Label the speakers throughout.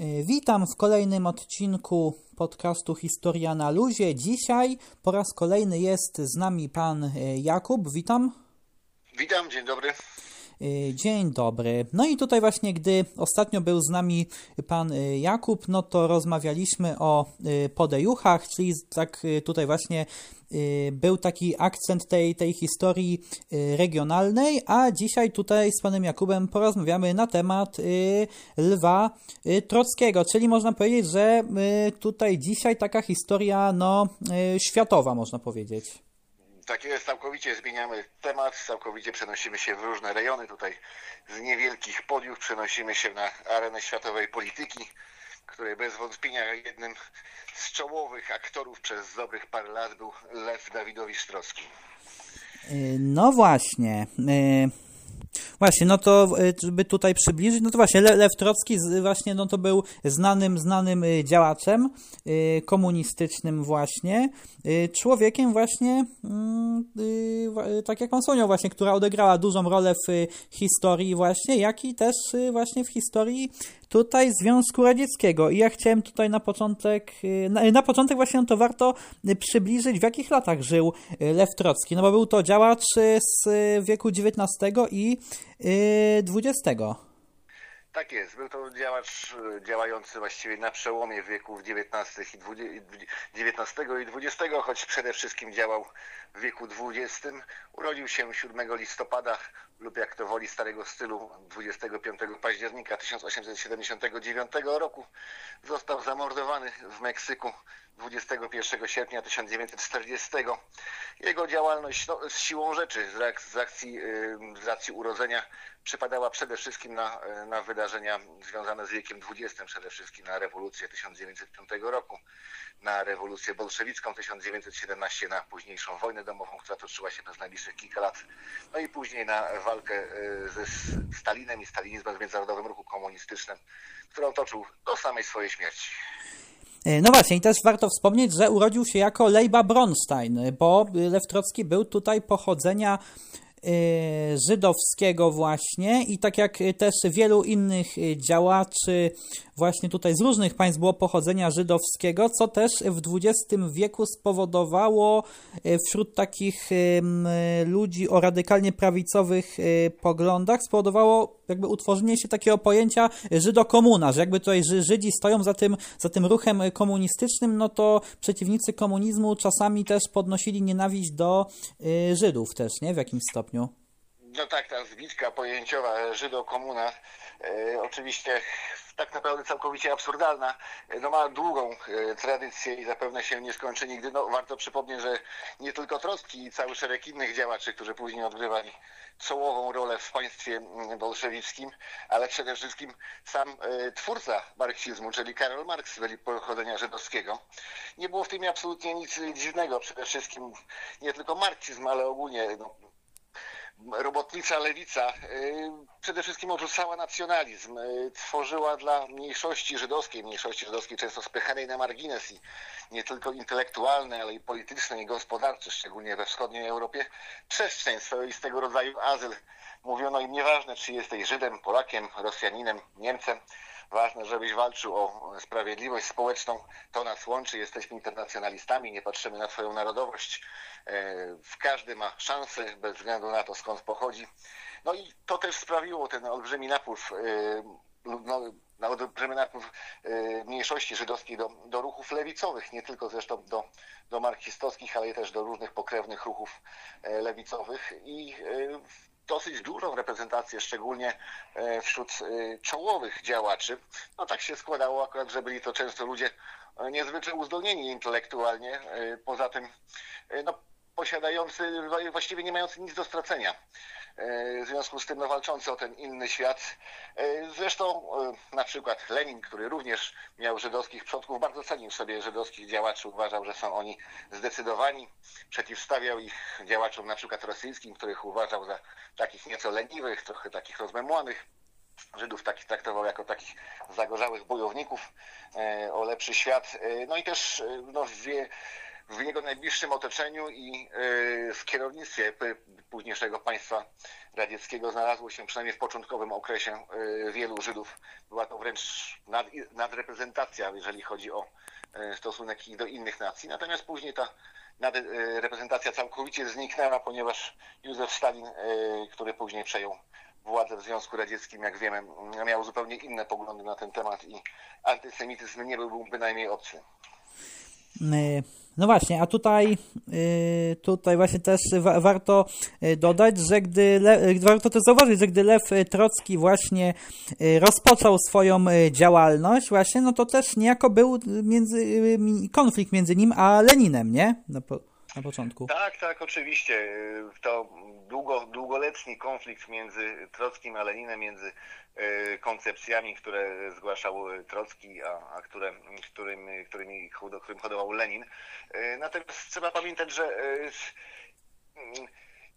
Speaker 1: E, witam w kolejnym odcinku podcastu Historia na Luzie. Dzisiaj po raz kolejny jest z nami pan e, Jakub. Witam.
Speaker 2: Witam, dzień dobry.
Speaker 1: E, dzień dobry. No i tutaj właśnie, gdy ostatnio był z nami pan Jakub, no to rozmawialiśmy o podejuchach, czyli tak tutaj właśnie był taki akcent tej, tej historii regionalnej, a dzisiaj tutaj z panem Jakubem porozmawiamy na temat Lwa Trockiego, czyli można powiedzieć, że tutaj dzisiaj taka historia no, światowa, można powiedzieć.
Speaker 2: Tak jest, całkowicie zmieniamy temat, całkowicie przenosimy się w różne rejony. Tutaj z niewielkich podiów przenosimy się na arenę światowej polityki, której bez wątpienia jednym z czołowych aktorów przez dobrych parę lat był Lew Dawidowicz Trocki.
Speaker 1: No właśnie. Właśnie, no to żeby tutaj przybliżyć, no to właśnie Lew Trocki właśnie no to był znanym, znanym działaczem komunistycznym właśnie, człowiekiem właśnie, mm, tak jak pan wspomniał właśnie, która odegrała dużą rolę w historii właśnie, jak i też właśnie w historii tutaj Związku Radzieckiego. I ja chciałem tutaj na początek, na, na początek właśnie to warto przybliżyć, w jakich latach żył Lew Trocki, no bo był to działacz z wieku XIX i XX.
Speaker 2: Tak jest, był to działacz działający właściwie na przełomie wieków XIX i XIX i XX, choć przede wszystkim działał w wieku XX. Urodził się 7 listopada lub jak to woli starego stylu 25 października 1879 roku. Został zamordowany w Meksyku 21 sierpnia 1940. Jego działalność no, z siłą rzeczy, z, z, akcji, z racji urodzenia przypadała przede wszystkim na, na wydarzenia związane z wiekiem XX, przede wszystkim na rewolucję 1905 roku, na rewolucję bolszewicką 1917, na późniejszą wojnę domową, która toczyła się przez najbliższych kilka lat, no i później na walkę ze Stalinem i stalinizmem w międzynarodowym ruchu komunistycznym, którą toczył do samej swojej śmierci.
Speaker 1: No właśnie, i też warto wspomnieć, że urodził się jako Lejba Bronstein, bo Lew Trocki był tutaj pochodzenia żydowskiego właśnie. I tak jak też wielu innych działaczy właśnie tutaj z różnych państw było pochodzenia żydowskiego, co też w XX wieku spowodowało wśród takich ludzi o radykalnie prawicowych poglądach, spowodowało jakby utworzenie się takiego pojęcia żydokomuna, że jakby tutaj Żydzi stoją za tym, za tym ruchem komunistycznym, no to przeciwnicy komunizmu czasami też podnosili nienawiść do Żydów też, nie? W jakimś stopniu.
Speaker 2: No tak, ta zbitka pojęciowa żydokomuna e, oczywiście tak naprawdę całkowicie absurdalna, no ma długą e, tradycję i zapewne się nie skończy nigdy. No, warto przypomnieć, że nie tylko Trocki i cały szereg innych działaczy, którzy później odgrywali czołową rolę w państwie bolszewickim, ale przede wszystkim sam e, twórca marksizmu, czyli Karol Marx, byli pochodzenia żydowskiego. Nie było w tym absolutnie nic dziwnego. Przede wszystkim nie tylko marksizm, ale ogólnie no, robotnicza lewica y, przede wszystkim odrzucała nacjonalizm, y, tworzyła dla mniejszości żydowskiej, mniejszości żydowskiej często spychanej na margines i nie tylko intelektualnej, ale i politycznej i gospodarczej, szczególnie we wschodniej Europie, przestrzeń swoistego rodzaju azyl. Mówiono im nieważne, czy jesteś Żydem, Polakiem, Rosjaninem, Niemcem, Ważne, żebyś walczył o sprawiedliwość społeczną. To nas łączy. Jesteśmy internacjonalistami, nie patrzymy na swoją narodowość. W każdy ma szansę, bez względu na to, skąd pochodzi. No i to też sprawiło ten olbrzymi napływ no, na napływ mniejszości żydowskiej do, do ruchów lewicowych, nie tylko zresztą do, do marksistowskich, ale też do różnych pokrewnych ruchów lewicowych i dosyć dużą reprezentację, szczególnie e, wśród e, czołowych działaczy. No tak się składało akurat, że byli to często ludzie e, niezwykle uzdolnieni intelektualnie, poza tym no, posiadający, właściwie nie mający nic do stracenia. W związku z tym no, walczący o ten inny świat. Zresztą na przykład Lenin, który również miał żydowskich przodków, bardzo cenił sobie żydowskich działaczy, uważał, że są oni zdecydowani, przeciwstawiał ich działaczom na przykład rosyjskim, których uważał za takich nieco leniwych, trochę takich rozmemłanych. Żydów takich traktował jako takich zagorzałych bojowników o lepszy świat. No i też no, wie, w jego najbliższym otoczeniu i w kierownictwie późniejszego państwa radzieckiego znalazło się przynajmniej w początkowym okresie wielu Żydów. Była to wręcz nad, nadreprezentacja, jeżeli chodzi o stosunek do innych nacji. Natomiast później ta reprezentacja całkowicie zniknęła, ponieważ Józef Stalin, który później przejął władzę w Związku Radzieckim, jak wiemy, miał zupełnie inne poglądy na ten temat i antysemityzm nie był bynajmniej obcy.
Speaker 1: Y, no właśnie, a tutaj, y, tutaj właśnie też warto y, dodać, że gdy, warto też zauważyć, że gdy Lew Trocki właśnie rozpoczął swoją działalność właśnie, no to też niejako był między, konflikt między nim a Leninem, nie? No, na początku.
Speaker 2: Tak, tak, oczywiście. To długo, długoletni konflikt między Trockim a Leninem, między e, koncepcjami, które zgłaszał Trocki, a, a które, którym, którymi, którym hodował Lenin. Natomiast trzeba pamiętać, że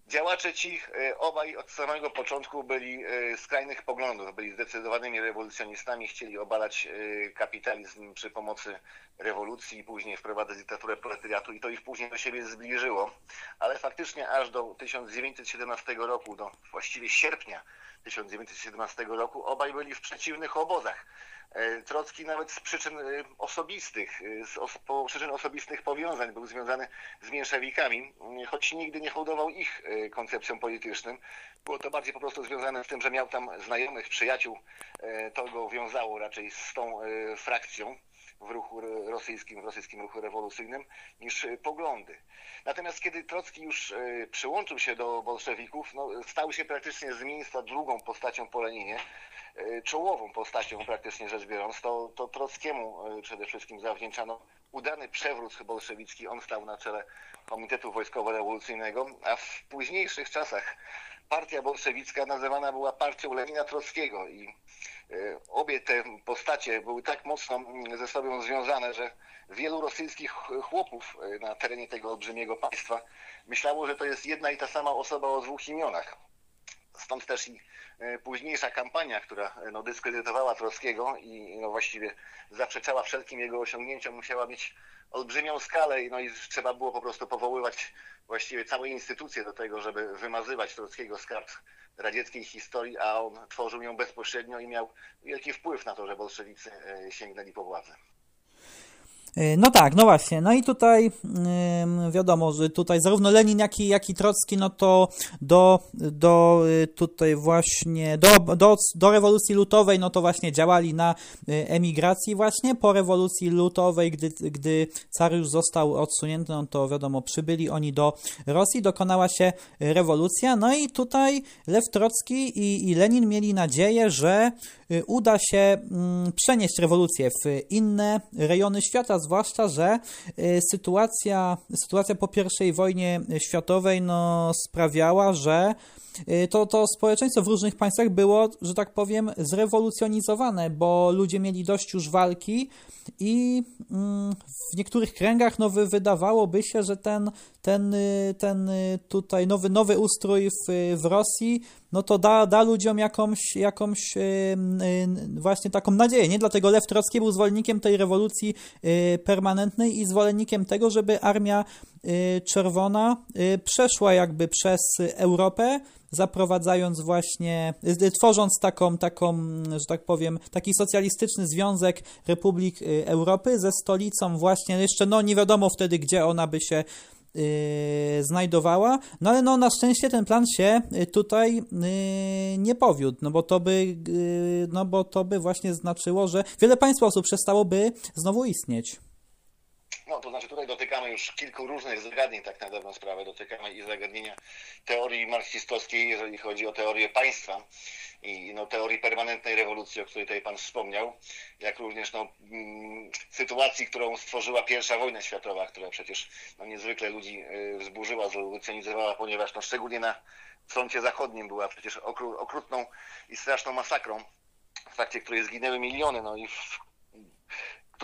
Speaker 2: Działacze ci e, obaj od samego początku byli e, skrajnych poglądów, byli zdecydowanymi rewolucjonistami, chcieli obalać e, kapitalizm przy pomocy rewolucji i później wprowadzać dyktaturę proletariatu i to ich później do siebie zbliżyło. Ale faktycznie aż do 1917 roku, do właściwie sierpnia 1917 roku, obaj byli w przeciwnych obozach. E, Trocki nawet z przyczyn e, osobistych, e, z os przyczyn osobistych powiązań był związany z mięszewikami, choć nigdy nie hołdował ich koncepcjom politycznym. Było to bardziej po prostu związane z tym, że miał tam znajomych, przyjaciół. To go wiązało raczej z tą frakcją w ruchu rosyjskim, w rosyjskim ruchu rewolucyjnym niż poglądy. Natomiast kiedy Trocki już przyłączył się do bolszewików, no, stał się praktycznie z miejsca drugą postacią po Leninie. E, czołową postacią praktycznie rzecz biorąc, to, to Trockiemu e, przede wszystkim zawdzięczano udany przewrót bolszewicki. On stał na czele Komitetu Wojskowo-Rewolucyjnego, a w późniejszych czasach partia bolszewicka nazywana była partią Lenina Trockiego i e, obie te postacie były tak mocno mm, ze sobą związane, że wielu rosyjskich chłopów na terenie tego olbrzymiego państwa myślało, że to jest jedna i ta sama osoba o dwóch imionach. Stąd też i e, późniejsza kampania, która e, no, dyskredytowała Trockiego i no, właściwie zaprzeczała wszelkim jego osiągnięciom, musiała mieć olbrzymią skalę no i trzeba było po prostu powoływać właściwie całe instytucje do tego, żeby wymazywać Trockiego z kart radzieckiej historii, a on tworzył ją bezpośrednio i miał wielki wpływ na to, że bolszewicy e, sięgnęli po władzę.
Speaker 1: E, no tak, no właśnie. No i tutaj wiadomo, że tutaj zarówno Lenin, jak i, jak i Trocki, no to do, do y, tutaj właśnie, do, do, do rewolucji lutowej, no to właśnie działali na y, emigracji właśnie. Po rewolucji lutowej, gdy, gdy car już został odsunięty, no to wiadomo, przybyli oni do Rosji, dokonała się rewolucja. No i tutaj Lew Trocki i, i Lenin mieli nadzieję, że y, uda się mm, przenieść rewolucję w inne rejony świata, zwłaszcza, że y, sytuacja, sytuacja po I wojnie światowej no, sprawiała, że y, to, to społeczeństwo w różnych państwach było, że tak powiem, zrewolucjonizowane, bo ludzie mieli dość już walki i mm, w niektórych kręgach no, wydawałoby się, że ten, ten, y, ten tutaj nowy, nowy ustrój w, w Rosji no to da, da ludziom jakąś, jakąś właśnie taką nadzieję, nie? Dlatego Lew Trocki był zwolennikiem tej rewolucji permanentnej i zwolennikiem tego, żeby Armia y, Czerwona y, przeszła jakby przez Europę, zaprowadzając właśnie, y, tworząc taką, taką, że tak powiem, taki socjalistyczny związek Republik Europy ze stolicą właśnie, jeszcze no nie wiadomo wtedy, gdzie ona by się znajdowała, no ale no na szczęście ten plan się tutaj nie powiódł, no bo to by, no bo to by właśnie znaczyło, że wiele państw osób przestałoby znowu istnieć.
Speaker 2: No, to znaczy tutaj dotykamy już kilku różnych zagadnień, tak na dobrą sprawę. Dotykamy i zagadnienia teorii marksistowskiej, jeżeli chodzi o teorię państwa i no, teorii permanentnej rewolucji, o której tutaj Pan wspomniał, jak również no, mm, sytuacji, którą stworzyła pierwsza wojna światowa, która przecież no, niezwykle ludzi y, wzburzyła, zrewolucjonizowała, ponieważ no, szczególnie na froncie zachodnim była przecież okrutną i straszną masakrą, w trakcie której zginęły miliony, no i w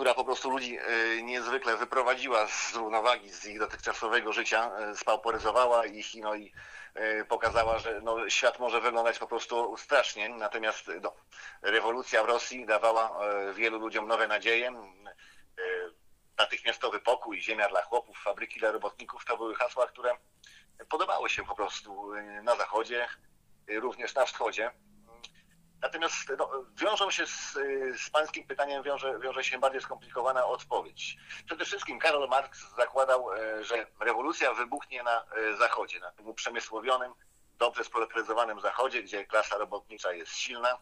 Speaker 2: która po prostu ludzi e, niezwykle wyprowadziła z równowagi, z ich dotychczasowego życia, e, spauperyzowała ich no i e, pokazała, że no, świat może wyglądać po prostu strasznie. Natomiast no, rewolucja w Rosji dawała wielu ludziom nowe nadzieje. natychmiastowy pokój, ziemia dla chłopów, fabryki dla robotników, to były hasła, które podobały się po prostu na zachodzie, również na wschodzie. Natomiast no, wiążą się z, z pańskim pytaniem, wiąże, wiąże się bardziej skomplikowana odpowiedź. Przede wszystkim Karol Marx zakładał, e, że rewolucja wybuchnie na e, zachodzie, na tym uprzemysłowionym, dobrze sproletaryzowanym zachodzie, gdzie klasa robotnicza jest silna,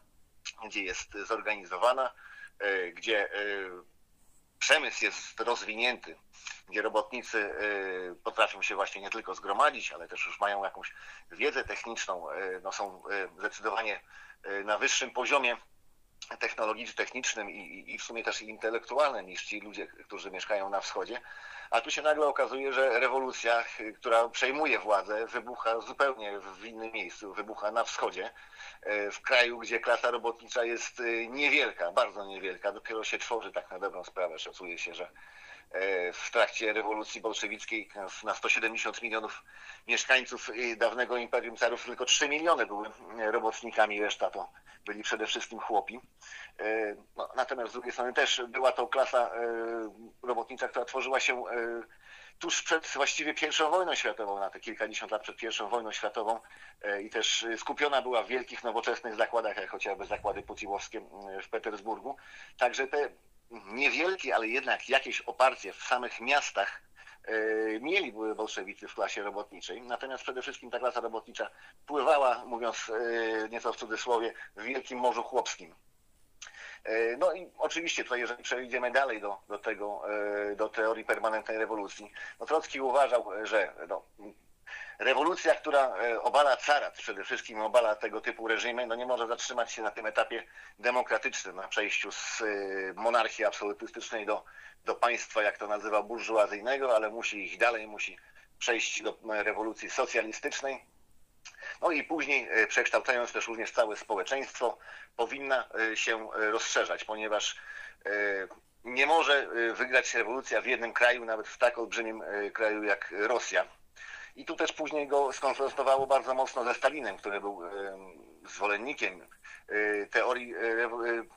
Speaker 2: gdzie jest zorganizowana, e, gdzie przemysł jest rozwinięty, gdzie robotnicy potrafią się właśnie nie tylko zgromadzić, ale też już mają jakąś wiedzę techniczną, no są zdecydowanie na wyższym poziomie technologiczno-technicznym i, i w sumie też intelektualnym niż ci ludzie, którzy mieszkają na wschodzie. A tu się nagle okazuje, że rewolucja, y, która przejmuje władzę, wybucha zupełnie w innym miejscu, wybucha na wschodzie, y, w kraju, gdzie klasa robotnicza jest niewielka, bardzo niewielka, dopiero się tworzy tak na dobrą sprawę. Szacuje się, że w trakcie rewolucji bolszewickiej na 170 milionów mieszkańców dawnego Imperium Carów tylko 3 miliony były robotnikami, reszta to byli przede wszystkim chłopi. E, no, natomiast z drugiej strony też była to klasa e, robotnicza, która tworzyła się tuż przed właściwie pierwszą wojną światową, na te kilkadziesiąt lat przed pierwszą wojną światową i też skupiona była w wielkich, nowoczesnych zakładach, jak chociażby zakłady puciłowskie w Petersburgu. Także te niewielkie, ale jednak jakieś oparcie w samych miastach e, mieli były bolszewicy w klasie robotniczej, natomiast przede wszystkim ta klasa robotnicza pływała, mówiąc e, nieco w cudzysłowie, w wielkim morzu chłopskim. E, no i oczywiście tutaj, jeżeli przejdziemy dalej do, do tego, do teorii permanentnej rewolucji, no Trocki uważał, że no, rewolucja, która e, obala carat, przede wszystkim obala tego typu reżimy, no nie może zatrzymać się na tym etapie demokratycznym, na przejściu z e, monarchii absolutystycznej do, do państwa, jak to nazywa, burżuazyjnego, ale musi iść dalej, musi przejść do rewolucji socjalistycznej. No i później, e, przekształcając też również całe społeczeństwo, powinna się rozszerzać, ponieważ nie może wygrać rewolucja w jednym kraju, nawet w tak olbrzymim kraju jak Rosja i tu też później go skonfrontowało bardzo mocno ze Stalinem, który był zwolennikiem e, teorii e, e,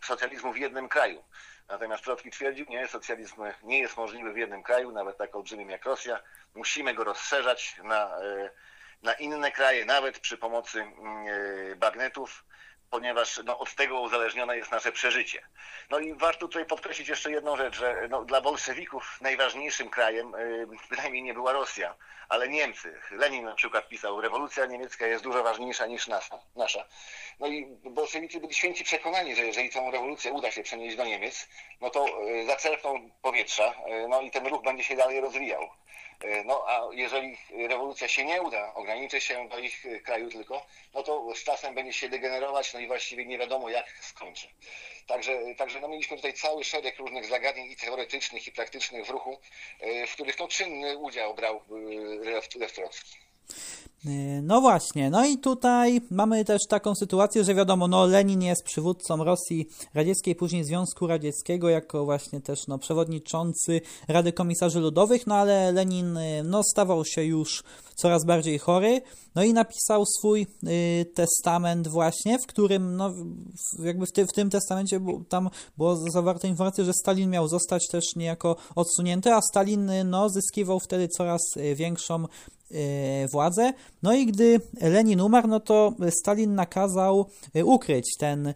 Speaker 2: socjalizmu w jednym kraju. Natomiast Trocki twierdził, nie, socjalizm nie jest możliwy w jednym kraju, nawet tak olbrzymim jak Rosja. Musimy go rozszerzać na, na inne kraje, nawet przy pomocy bagnetów ponieważ no, od tego uzależnione jest nasze przeżycie. No i warto tutaj podkreślić jeszcze jedną rzecz, że no, dla bolszewików najważniejszym krajem y, bynajmniej nie była Rosja, ale Niemcy. Lenin na przykład pisał, rewolucja niemiecka jest dużo ważniejsza niż nasza. nasza. No i bolszewicy byli święci przekonani, że jeżeli tą rewolucję uda się przenieść do Niemiec, no to y, zaczerpną powietrza, y, no i ten ruch będzie się dalej rozwijał. E, no a jeżeli rewolucja się nie uda, ograniczy się do ich kraju tylko, no to z czasem będzie się degenerować, no i właściwie nie wiadomo jak skończy. Także, także no mieliśmy tutaj cały szereg różnych zagadnień i teoretycznych, i praktycznych w ruchu, e, w których no czynny udział brał e, Lew Trocki.
Speaker 1: Y, no właśnie, no i tutaj mamy też taką sytuację, że wiadomo, no Lenin jest przywódcą Rosji Radzieckiej, później Związku Radzieckiego, jako właśnie też no, przewodniczący Rady Komisarzy Ludowych, no ale Lenin y, no, stawał się już coraz bardziej chory, no i napisał swój y, testament właśnie, w którym, no jakby w, ty, w tym testamencie tam było zawarte informacja, że Stalin miał zostać też niejako odsunięty, a Stalin no, zyskiwał wtedy coraz większą E, władzę. No i gdy Lenin umarł, no to Stalin nakazał e, ukryć ten e,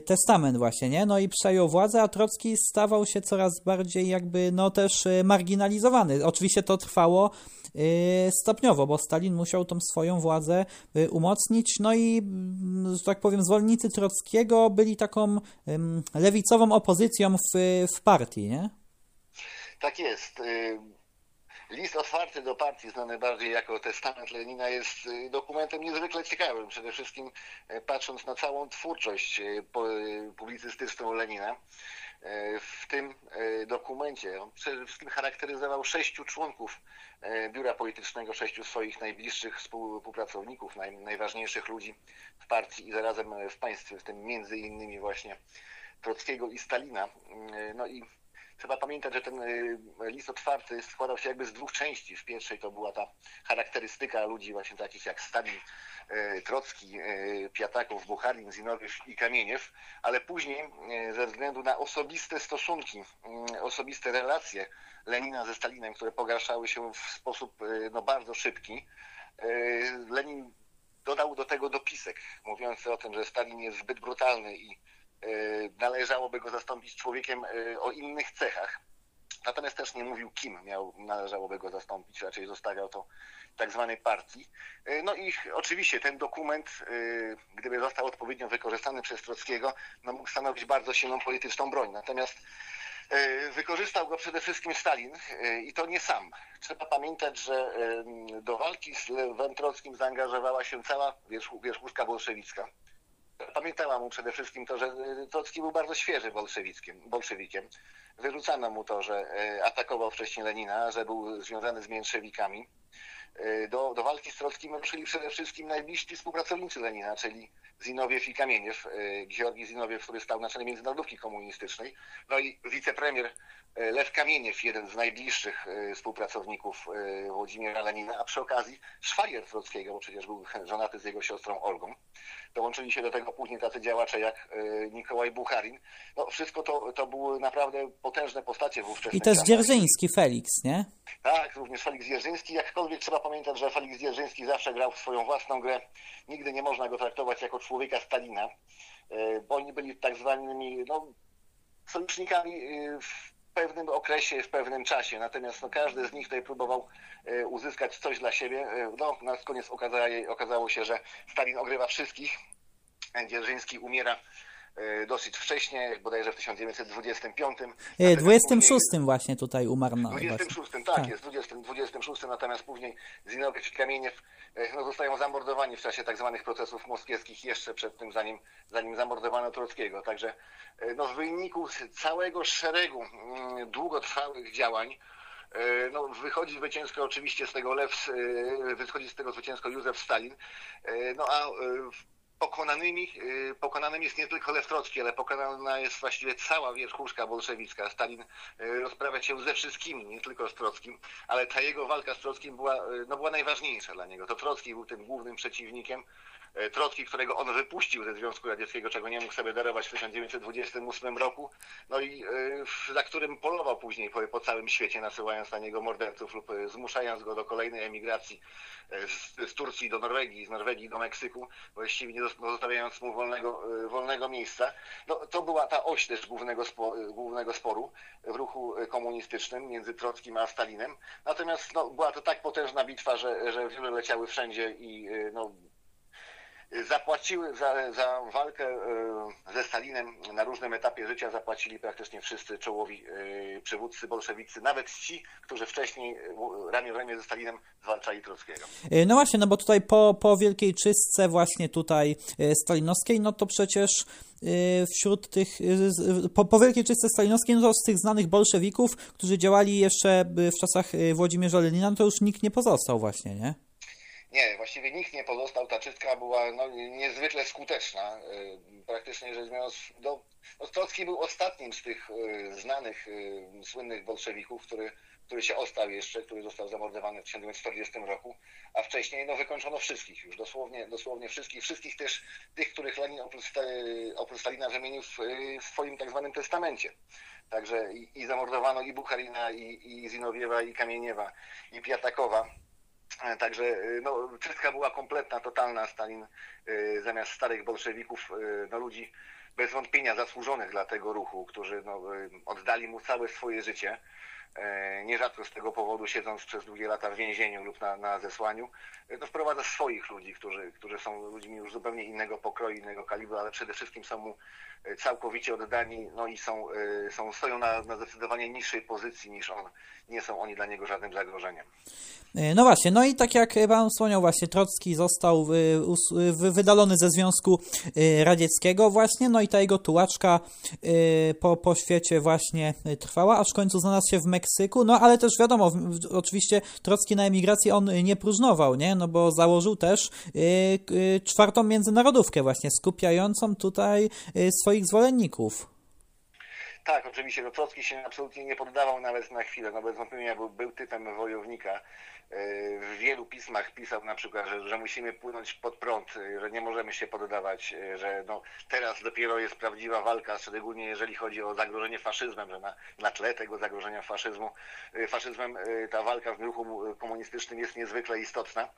Speaker 1: testament właśnie, nie? No i przejął władzę, a Trocki stawał się coraz bardziej jakby, no też marginalizowany. Oczywiście to trwało stopniowo, bo Stalin musiał tą swoją władzę umocnić, no i, że tak powiem, zwolennicy Trockiego byli taką lewicową opozycją w, w partii, nie?
Speaker 2: Tak jest. List otwarty do partii, znany bardziej jako testament Lenina, jest y, dokumentem niezwykle ciekawym. Przede wszystkim e, patrząc na całą twórczość e, e, publicystyczną Lenina. W tym dokumencie on przede wszystkim charakteryzował sześciu członków biura politycznego, sześciu swoich najbliższych współpracowników, naj, najważniejszych ludzi w partii i zarazem w państwie, w tym między innymi właśnie Trockiego i Stalina. No i Trzeba pamiętać, że ten list otwarty składał się jakby z dwóch części. W pierwszej to była ta charakterystyka ludzi właśnie takich jak Stalin, Trocki, Piataków, Bucharin, Zinowiew i Kamieniew, ale później ze względu na osobiste stosunki, osobiste relacje Lenina ze Stalinem, które pogarszały się w sposób no, bardzo szybki, Lenin dodał do tego dopisek mówiący o tym, że Stalin jest zbyt brutalny i należałoby go zastąpić człowiekiem e, o innych cechach. Natomiast też nie mówił, kim miał, należałoby go zastąpić, raczej zostawiał to tak zwanej partii. E, no i oczywiście ten dokument, gdyby został odpowiednio wykorzystany przez Trockiego, no mógł stanowić bardzo silną polityczną broń. Natomiast E, wykorzystał go przede wszystkim Stalin e, i to nie sam. Trzeba pamiętać, że do walki z Lewem Trockim zaangażowała się cała wierzchuszka bolszewicka. Pamiętała mu przede wszystkim to, że e, Trocki był bardzo świeży bolszewikiem. bolszewikiem. Wyrzucano mu to, że atakował wcześniej Lenina, że był związany z mięszewikami. Do, do walki z Trockim ruszyli przede wszystkim najbliżsi współpracownicy Lenina, czyli Zinowiew i Kamieniew, Georgi Zinowiew, który stał na czele Międzynarodówki Komunistycznej, no i wicepremier Lew Kamieniew, jeden z najbliższych e, współpracowników Włodzimierza Lenina, a przy okazji szwagier Trockiego, bo przecież był żonaty z jego siostrą Olgą. Dołączyli się do tego później tacy działacze jak Nikołaj Bucharin. No wszystko to, to były naprawdę potężne postacie wówczas.
Speaker 1: I też Dzierżyński, Felix, nie?
Speaker 2: Tak, również Felix Dzierżyński. Jakkolwiek trzeba pamiętać, że Felix Dzierżyński zawsze grał w swoją własną grę. Nigdy nie można go traktować jako człowieka Stalina, e, bo oni byli tak zwanymi no, sojusznikami e, w pewnym okresie, w pewnym czasie. Natomiast no, każdy z nich tutaj próbował e, uzyskać coś dla siebie. No, na koniec okazało się, że Stalin ogrywa wszystkich. Dzierżyński umiera dosyć wcześnie, bodajże w 1925.
Speaker 1: 26 później... właśnie tutaj umarł.
Speaker 2: No, 26, tak, tak, jest, 20, 26, natomiast później Zinowiec i Kamieniew no, zostają zamordowani w czasie tak zwanych procesów moskiewskich jeszcze przed tym, zanim, zanim zamordowano Trockiego. Także no, w wyniku całego szeregu mm, długotrwałych działań no, wychodzi zwycięsko oczywiście z tego Lew, wychodzi z tego zwycięsko Józef Stalin, no a pokonanymi, y, pokonanym jest nie tylko Lew Trocki, ale pokonana jest właściwie cała wierzchuszka bolszewicka. Stalin y, rozprawia się ze wszystkimi, nie tylko z Trockim, ale ta jego walka z Trockim była, y, no, była najważniejsza dla niego. To Trocki był tym głównym przeciwnikiem. E, Trocki, którego on wypuścił ze Związku Radzieckiego, czego nie mógł sobie darować w 1928 roku, no i e, za którym polował później po, po całym świecie, nasyłając na niego morderców lub e, zmuszając go do kolejnej emigracji z, z Turcji do Norwegii, z Norwegii do Meksyku, właściwie nie zostawiając mu wolnego, wolnego miejsca. No, to była ta oś też głównego, sporu, głównego sporu w ruchu komunistycznym między Trockim a Stalinem. Natomiast no, była to tak potężna bitwa, że, że wiele leciały wszędzie i no, zapłaciły za, za walkę e, ze Stalinem na różnym etapie życia zapłacili praktycznie wszyscy czołowi e, przywódcy bolszewicy, nawet ci, którzy wcześniej e, ramię w ramię ze Stalinem zwalczali Trockiego.
Speaker 1: No właśnie, no bo tutaj po, po wielkiej czystce właśnie tutaj stalinowskiej, no to przecież wśród tych, po, po wielkiej czystce stalinowskiej, no to z tych znanych bolszewików, którzy działali jeszcze w czasach Włodzimierza Lenina, no to już nikt nie pozostał właśnie, nie?
Speaker 2: Nie, właściwie nikt nie pozostał. Ta czystka była no, niezwykle skuteczna. Y, praktycznie rzecz biorąc, no, Trocki był ostatnim z tych y, znanych, y, słynnych bolszewików, który, który się ostał jeszcze, który został zamordowany w 1940 roku, a wcześniej no, wykończono wszystkich już, dosłownie, dosłownie wszystkich, wszystkich też tych, których Lenin oprócz, oprócz Stalina wymienił w, w swoim tak zwanym testamencie. Także i, i zamordowano i Bucharina, i, i Zinowiewa, i Kamieniewa, i Piatakowa także e, no, czystka była kompletna, totalna. Stalin e, zamiast starych bolszewików, no, ludzi bez wątpienia zasłużonych dla tego ruchu, którzy no, oddali mu całe swoje życie, nierzadko z tego powodu siedząc przez długie lata w więzieniu lub na, na zesłaniu, no, wprowadza swoich ludzi, którzy, którzy są ludźmi już zupełnie innego pokroju, innego kalibru, ale przede wszystkim są mu całkowicie oddani no i są, są stoją na, na zdecydowanie niższej pozycji niż on. Nie są oni dla niego żadnym zagrożeniem.
Speaker 1: E, no właśnie, no i tak jak Pan wspomniał, właśnie Trocki został wydalony ze Związku e, Radzieckiego właśnie, no i ta jego tułaczka e, po, po świecie właśnie trwała, aż w końcu znalazł się w Meksyku, no ale też wiadomo, oczywiście Trocki na emigracji on nie próżnował, nie, no bo założył też czwartą międzynarodówkę właśnie, skupiającą tutaj swoich zwolenników.
Speaker 2: Tak, oczywiście. No, Trocki się absolutnie nie poddawał nawet na chwilę. No bez wątpienia był, był typem wojownika. W wielu pismach pisał na przykład, że, że musimy płynąć pod prąd, że nie możemy się poddawać, że no, teraz dopiero jest prawdziwa walka, szczególnie jeżeli chodzi o zagrożenie faszyzmem, że na, na tle tego zagrożenia faszyzmu, faszyzmem ta walka w ruchu komunistycznym jest niezwykle istotna.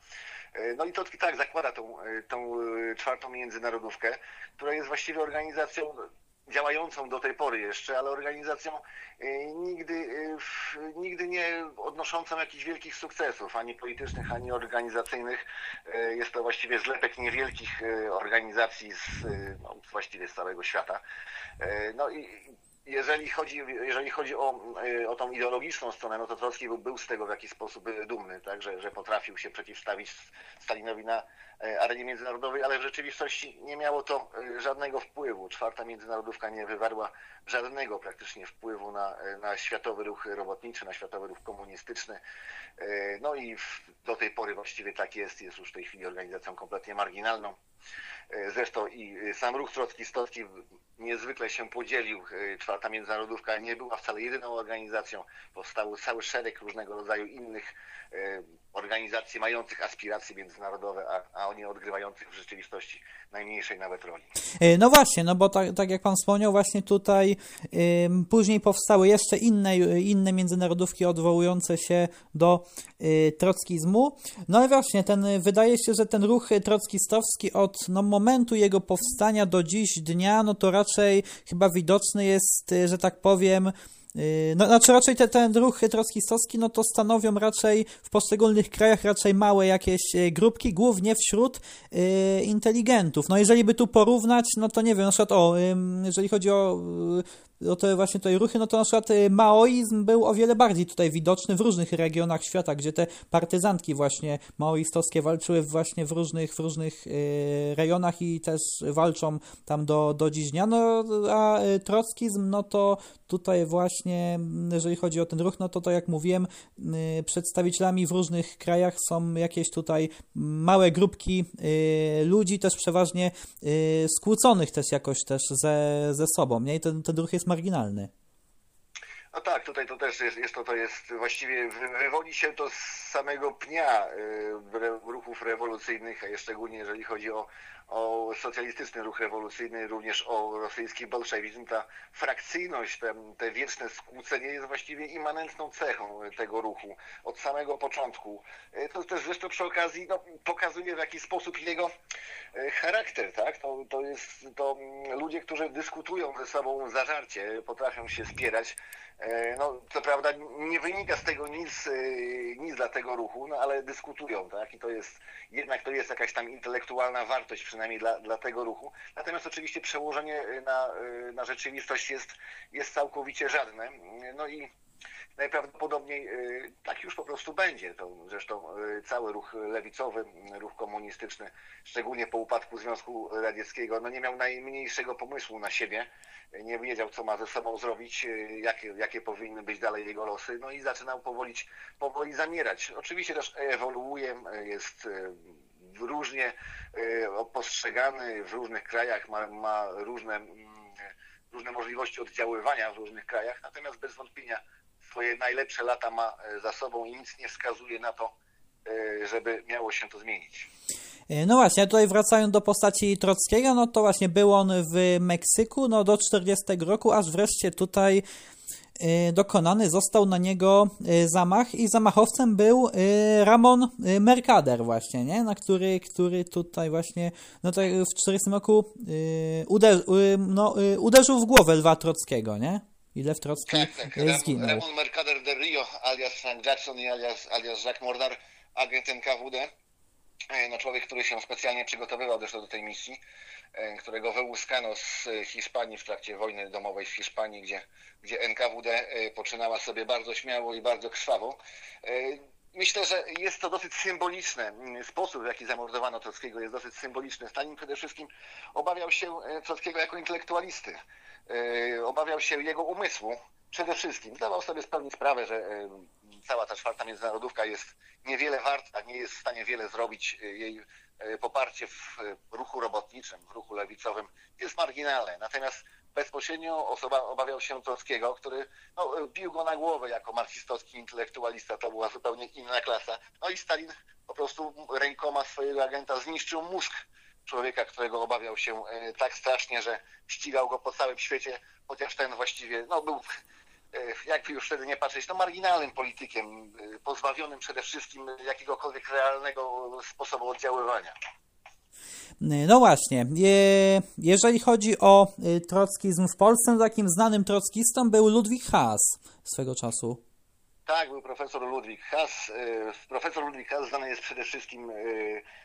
Speaker 2: No i Trocki tak zakłada tą, tą czwartą międzynarodówkę, która jest właściwie organizacją działającą do tej pory jeszcze, ale organizacją e, nigdy, e, nigdy nie odnoszącą jakichś wielkich sukcesów, ani politycznych, ani organizacyjnych. E, jest to właściwie zlepek niewielkich organizacji z, no, właściwie z całego świata. No i jeżeli chodzi, jeżeli chodzi o, o tą ideologiczną stronę, no to Trocki był, był z tego w jakiś sposób dumny, tak, że, że potrafił się przeciwstawić Stalinowi na E, arenie międzynarodowej, ale w rzeczywistości nie miało to e, żadnego wpływu. Czwarta międzynarodówka nie wywarła żadnego praktycznie wpływu na, e, na światowy ruch robotniczy, na światowy ruch komunistyczny. No i do tej pory właściwie tak jest, jest już w tej chwili organizacją kompletnie marginalną. Zresztą i sam ruch trockistowski niezwykle się podzielił. Czwarta Międzynarodówka nie była wcale jedyną organizacją. Powstał cały szereg różnego rodzaju innych organizacji mających aspiracje międzynarodowe, a, a oni odgrywających w rzeczywistości najmniejszej nawet roli.
Speaker 1: E, no właśnie, no bo tak, tak jak Pan wspomniał, właśnie tutaj później powstały jeszcze inne, inne międzynarodówki odwołujące się do y, trockizmu. No ale właśnie, ten, wydaje się, że ten ruch trockistowski od no, momentu jego powstania do dziś dnia, no to raczej chyba widoczny jest, że tak powiem, no, znaczy raczej te, ten ruch trockistowski, no to stanowią raczej w poszczególnych krajach raczej małe jakieś e, grupki, głównie wśród y, inteligentów. No jeżeli by tu porównać, no to nie wiem, na przykład o, y, jeżeli chodzi o o te właśnie tutaj ruchy, no to na przykład y, maoizm był o wiele bardziej tutaj widoczny w różnych regionach świata, gdzie te partyzantki właśnie maoistowskie walczyły właśnie w różnych, w różnych y, rejonach i też walczą tam do, do dziś dnia. No a y, trockizm, no to tutaj właśnie, jeżeli chodzi o ten ruch, no to to jak mówiłem, przedstawicielami w różnych krajach są jakieś tutaj małe grupki ludzi, też przeważnie skłóconych też jakoś też ze, ze sobą, nie? I ten, ten ruch jest marginalny.
Speaker 2: No tak, tutaj to też jest, jest to, to jest właściwie, wywodzi się to z samego pnia y, ruchów rewolucyjnych, a szczególnie jeżeli chodzi o, o socjalistyczny ruch rewolucyjny, również o rosyjski bolszewizm, ta frakcyjność, te, te wieczne skłócenie jest właściwie immanentną cechą tego ruchu od samego początku. Y, to też zresztą przy okazji no, pokazuje w jaki sposób jego y, charakter, tak? To, to jest to ludzie, którzy dyskutują ze sobą zażarcie, potrafią się spierać, E, no, co prawda nie wynika z tego nic, e, nic dla tego ruchu, no ale dyskutują, tak? I to jest, jednak to jest jakaś tam intelektualna wartość, przynajmniej dla, dla tego ruchu. Natomiast oczywiście przełożenie na, e, na rzeczywistość jest, jest całkowicie żadne. No i najprawdopodobniej tak już po prostu będzie. To zresztą cały ruch lewicowy, ruch komunistyczny, szczególnie po upadku Związku Radzieckiego, no nie miał najmniejszego pomysłu na siebie nie wiedział, co ma ze sobą zrobić, jakie, jakie powinny być dalej jego losy, no i zaczynał powoli, powoli zamierać. Oczywiście też ewoluuje, jest różnie e, postrzegany w różnych krajach, ma, ma różne, mm, różne możliwości oddziaływania w różnych krajach, natomiast bez wątpienia swoje najlepsze lata ma za sobą i nic nie wskazuje na to, żeby miało się to zmienić.
Speaker 1: E, no właśnie, tutaj wracając do postaci Trockiego, no to właśnie był on w Meksyku no do 40 roku, aż wreszcie tutaj e, dokonany został na niego e, zamach i zamachowcem był Ramon Mercader właśnie, nie? Na który, który tutaj właśnie no to w 40 roku uder, no, uderzył w głowę Lwa Trockiego, nie? I Lew Trocki tak, tak. zginął.
Speaker 2: Ramon Mercader de Rio alias Frank Jackson i alias, alias Jacques Mordar, agent NKWD E, no człowiek, który się specjalnie przygotowywał zresztą do tej misji, e, którego wyłuskano z Hiszpanii w trakcie wojny domowej w Hiszpanii, gdzie, gdzie NKWD e, poczynała sobie bardzo śmiało i bardzo krwawo. Myślę, że jest to dosyć symboliczne. Sposób, w jaki zamordowano Trockiego jest dosyć symboliczny. Stalin przede wszystkim obawiał się Trockiego jako intelektualisty. Obawiał się jego umysłu przede wszystkim. Zdawał sobie spełnić sprawę, że cała ta czwarta międzynarodówka jest niewiele warta, nie jest w stanie wiele zrobić. Jej e, poparcie w ruchu robotniczym, w ruchu lewicowym jest marginalne. Natomiast bezpośrednio osoba, obawiał się Trockiego, który no, bił go na głowę jako marksistowski intelektualista, to była zupełnie inna klasa. No i Stalin po prostu rękoma swojego agenta zniszczył mózg człowieka, którego obawiał się e, tak strasznie, że ścigał go po całym świecie, chociaż ten właściwie no, był, e, jakby już wtedy nie patrzeć, no, marginalnym politykiem, e, pozbawionym przede wszystkim jakiegokolwiek realnego sposobu oddziaływania.
Speaker 1: No właśnie, jeżeli chodzi o trockizm w Polsce, no takim znanym trockistą był Ludwik Haas swego czasu.
Speaker 2: Tak, był profesor Ludwik Haas. Profesor Ludwik Haas znany jest przede wszystkim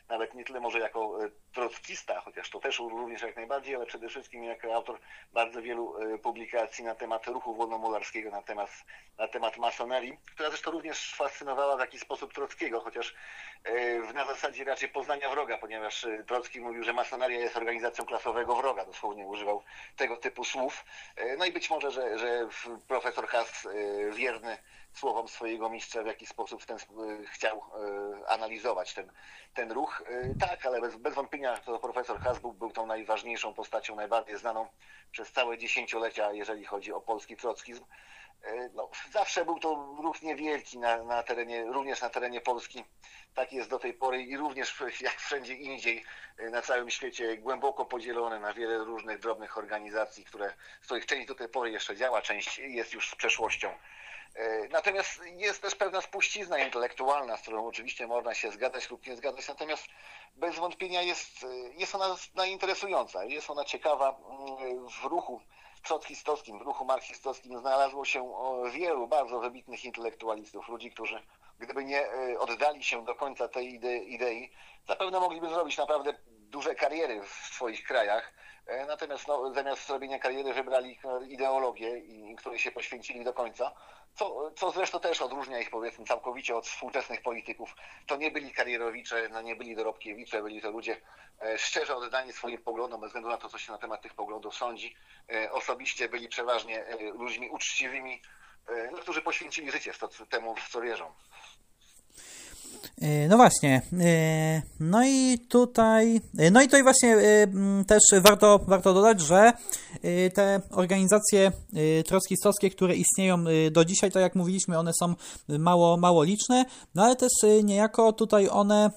Speaker 2: nawet nie tyle może jako e, trockista, chociaż to też również jak najbardziej, ale przede wszystkim jako autor bardzo wielu publikacji na temat ruchu wolnomularskiego, na temat, na temat masonerii, która zresztą również fascynowała w jakiś sposób Trockiego, chociaż na zasadzie raczej poznania wroga, ponieważ Trocki mówił, że masoneria jest organizacją klasowego wroga, dosłownie używał tego typu słów. No i być może, że, że profesor Haas wierny słowom swojego mistrza w jakiś sposób w ten, chciał analizować ten, ten ruch. Y, tak, ale bez, bez wątpienia to profesor Hasbuk był tą najważniejszą postacią, najbardziej znaną przez całe dziesięciolecia, jeżeli chodzi o polski trockizm. No, zawsze był to ruch niewielki na, na terenie, również na terenie Polski. Tak jest do tej pory i również jak wszędzie indziej na całym świecie głęboko podzielony na wiele różnych drobnych organizacji, które, z których część do tej pory jeszcze działa, część jest już z przeszłością. E, natomiast jest też pewna spuścizna intelektualna, z którą oczywiście można się zgadzać lub nie zgadzać, natomiast bez wątpienia jest, jest ona interesująca, jest ona ciekawa mm, w ruchu trockistowskim, w ruchu marksistowskim znalazło się wielu bardzo wybitnych intelektualistów, ludzi, którzy gdyby nie e, oddali się do końca tej idei, zapewne mogliby zrobić naprawdę duże kariery w swoich krajach, e, natomiast no, zamiast zrobienia kariery wybrali ideologię, której się poświęcili do końca, co, co zresztą też odróżnia ich powiedzmy całkowicie od współczesnych polityków. To nie byli karierowicze, no nie byli dorobkiewicze, byli to ludzie e, szczerze oddani swoim poglądom, bez względu na to, co się na temat tych poglądów sądzi. E, osobiście byli przeważnie e, ludźmi uczciwymi, no, którzy poświęcili życie temu, w co wierzą.
Speaker 1: E, no właśnie. E, no i tutaj, e, no i tutaj właśnie też warto, warto dodać, że te organizacje trockistowskie, które istnieją do dzisiaj, tak jak mówiliśmy, one są mało, mało liczne, no ale też niejako tutaj one,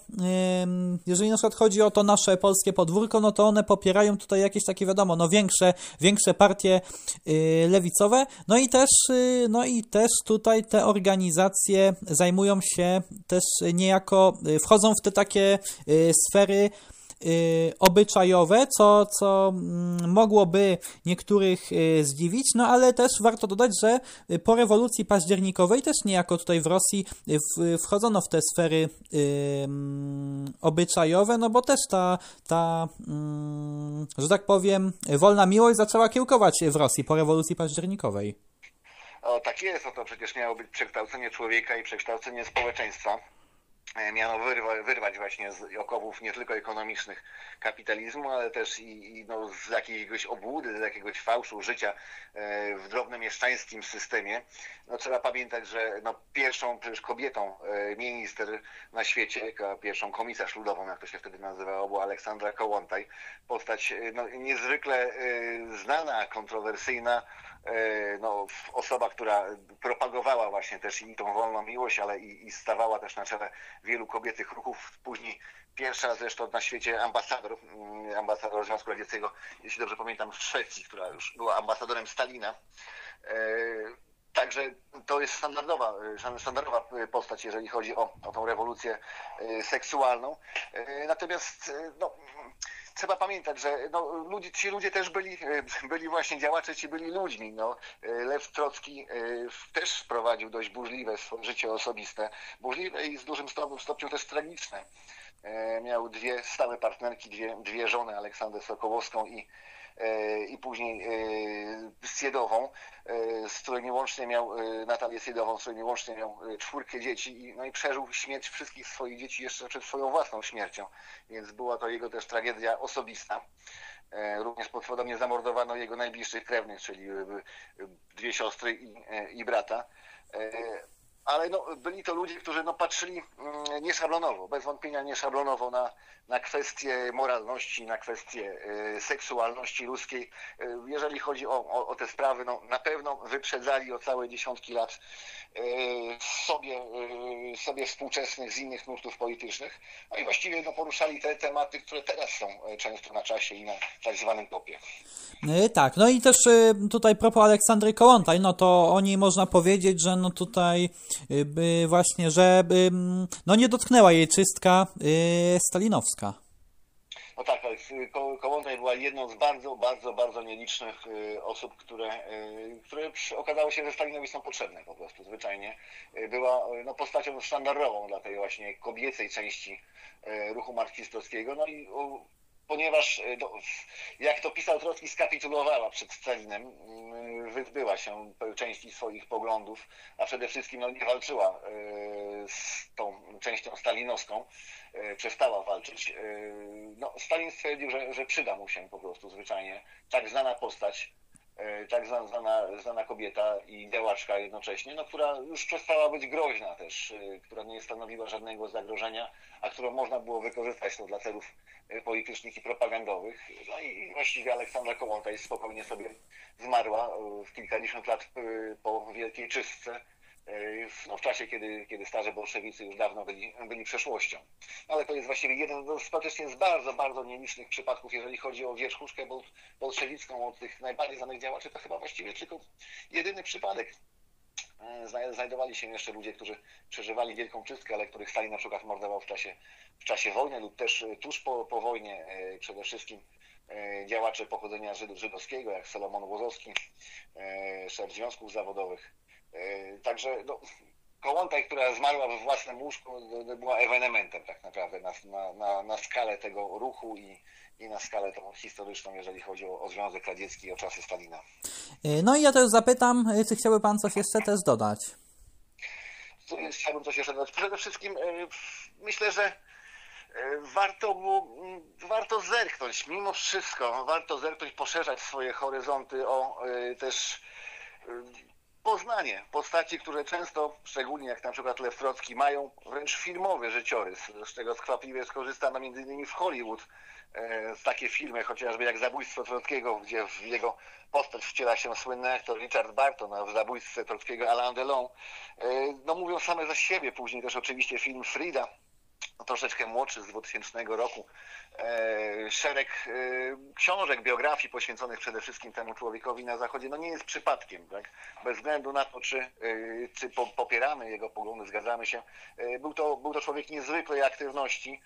Speaker 1: jeżeli na przykład chodzi o to nasze polskie podwórko, no to one popierają tutaj jakieś takie, wiadomo, no większe, większe partie lewicowe, no i też, no i też tutaj te organizacje zajmują się też niejako y, wchodzą w te takie y, sfery y, obyczajowe, co, co mm, mogłoby niektórych zdziwić, no ale też warto dodać, że po rewolucji październikowej też niejako tutaj w Rosji wchodzono w te sfery mm, obyczajowe, no bo też ta, ta mm, że tak powiem, wolna miłość zaczęła kiełkować w Rosji po rewolucji październikowej.
Speaker 2: O, tak jest, o to przecież miało być przekształcenie człowieka i przekształcenie społeczeństwa. E, miano wyrwać, wyrwać właśnie z okowów nie tylko ekonomicznych kapitalizmu, ale też i, i no, z jakiegoś obłudy, z jakiegoś fałszu życia e, w drobnym mieszczańskim systemie. No, trzeba pamiętać, że no, pierwszą przecież kobietą e, minister na świecie, pierwszą komisarz ludową, jak to się wtedy nazywało, była Aleksandra Kołątaj. Postać no, niezwykle znana, kontrowersyjna, no, osoba, która propagowała właśnie też i tą wolną miłość, ale i, i stawała też na czele wielu kobiecych ruchów. Później pierwsza zresztą na świecie ambasador, mm, ambasador Związku Radzieckiego, jeśli dobrze pamiętam, w Szwecji, która już była ambasadorem Stalina. E, także to jest standardowa, standardowa postać, jeżeli chodzi o, o tą rewolucję e, seksualną. Natomiast no, trzeba pamiętać, że no, ludzie, ci ludzie też byli, e, byli właśnie działacze, ci byli ludźmi. No. E, Lew Trocki e, też prowadził dość burzliwe swoje życie osobiste, burzliwe i z dużym stopniu też tragiczne. Miał dwie stałe partnerki, dwie, dwie żony, Aleksandrę Sokołowską i i później e, z Siedową, e, z którymi łącznie miał, Natalię Siedową, z którymi łącznie miał czwórkę dzieci, no i przeżył śmierć wszystkich swoich dzieci jeszcze przed swoją własną śmiercią, więc była to jego też tragedia osobista. Również podobnie zamordowano jego najbliższych krewnych, czyli dwie siostry i, i brata ale no, byli to ludzie, którzy no, patrzyli mm, nieszablonowo, bez wątpienia nieszablonowo na, na kwestie moralności, na kwestie y, seksualności ludzkiej. Y, jeżeli chodzi o, o, o, te sprawy, no, na pewno wyprzedzali o całe dziesiątki lat y, sobie, sobie współczesnych z innych nurtów politycznych, no i właściwie no, poruszali te tematy, które teraz są często na czasie i na tak zwanym topie.
Speaker 1: Tak, no i też tutaj propos Aleksandry Kołątaj, no to o niej można powiedzieć, że no tutaj właśnie, że no nie dotknęła jej czystka stalinowska.
Speaker 2: No tak, Kołątaj była jedną z bardzo, bardzo, bardzo nielicznych y, osób, które, y, które okazało się, że Stalinowi są potrzebne po prostu, zwyczajnie. Y, była no, postacią sztandarową dla tej właśnie kobiecej części ruchu marksistowskiego. No i ponieważ, no, jak to pisał Trocki, skapitulowała przed Stalinem, wyzbyła się części swoich poglądów, a przede wszystkim no, nie walczyła z tą częścią stalinowską, E, przestała walczyć. E, no, Stalin stwierdził, że, że przyda mu się po prostu zwyczajnie tak znana postać, e, tak znana, znana kobieta i działaczka jednocześnie, no, która już przestała być groźna też, która nie stanowiła żadnego zagrożenia, a którą można było wykorzystać to dla celów politycznych i propagandowych. No i właściwie Aleksandra Kołątaj spokojnie sobie zmarła w kilkadziesiąt lat po Wielkiej Czystce no, w czasie, kiedy, kiedy starzy bolszewicy już dawno byli, byli przeszłością. Ale to jest właściwie jeden no, faktycznie z bardzo, bardzo nielicznych przypadków, jeżeli chodzi o wierzchuszkę bolszewicką od tych najbardziej znanych działaczy, to chyba właściwie tylko jedyny przypadek. E, znajdowali się jeszcze ludzie, którzy przeżywali wielką czystkę, ale których Stalin na przykład mordował w czasie, w czasie wojny lub też e, tuż po, po wojnie e, przede wszystkim działacze pochodzenia żydowskiego, jak Salomon Łozowski, szef związków zawodowych, także no, Kołątaj, która zmarła we własnym łóżku, była ewenementem tak naprawdę na, na, na, na skalę tego ruchu i, i na skalę tą historyczną, jeżeli chodzi o, o Związek Radziecki i o czasy Stalina.
Speaker 1: E, no i ja też zapytam, e, czy chciałby Pan coś jeszcze też dodać?
Speaker 2: Chciałbym coś jeszcze dodać. Przede wszystkim myślę, że warto, warto zerknąć, mimo wszystko, warto zerknąć, poszerzać swoje horyzonty o też poznanie postaci, które często, szczególnie jak na przykład Lew Trocki, mają wręcz filmowy życiorys, z czego skwapliwie skorzystano innymi w Hollywood. E, takie filmy, chociażby jak Zabójstwo Trockiego, gdzie w jego postać wciela się słynny aktor Richard Barton, a w Zabójstwie Trockiego Alain Delon. E, no mówią same za siebie, później też oczywiście film Frida, troszeczkę młodszy z 2000 roku, szereg e, książek, biografii poświęconych przede wszystkim temu człowiekowi na Zachodzie, no nie jest przypadkiem, tak? Bez względu na to, czy, e, czy popieramy jego poglądy, zgadzamy się. Był to, był to człowiek niezwykłej aktywności,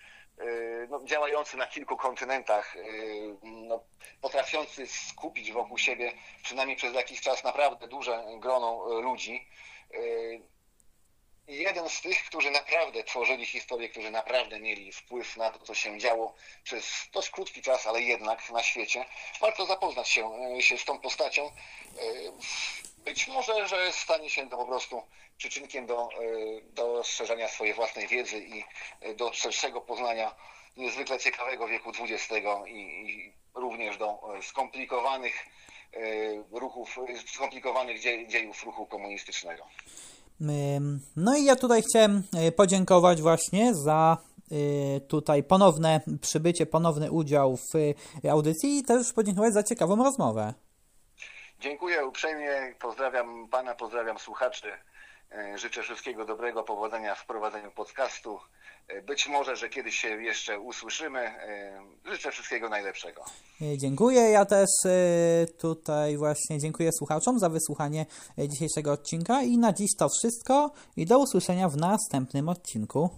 Speaker 2: no, działający na kilku kontynentach, no, potrafiący skupić wokół siebie przynajmniej przez jakiś czas naprawdę duże grono ludzi jeden z tych, którzy naprawdę tworzyli historię, którzy naprawdę mieli wpływ na to, co się działo przez dość krótki czas, ale jednak na świecie. Warto zapoznać się, e, się z tą postacią. E, być może, że stanie się to po prostu przyczynkiem do, e, do rozszerzania swojej własnej wiedzy i do szerszego poznania niezwykle ciekawego wieku XX i, i również do skomplikowanych ruchów, skomplikowanych dziejów ruchu komunistycznego.
Speaker 1: No i ja tutaj chciałem e, podziękować właśnie za e, tutaj ponowne przybycie, ponowny udział w e, audycji i też podziękować za ciekawą rozmowę.
Speaker 2: Dziękuję uprzejmie, pozdrawiam Pana, pozdrawiam słuchaczy. Życzę wszystkiego dobrego, powodzenia w prowadzeniu podcastu. Być może, że kiedyś się jeszcze usłyszymy. Życzę wszystkiego najlepszego.
Speaker 1: Dziękuję. Ja też e, tutaj właśnie dziękuję słuchaczom za wysłuchanie e, dzisiejszego odcinka i na dziś to wszystko i do usłyszenia w następnym odcinku.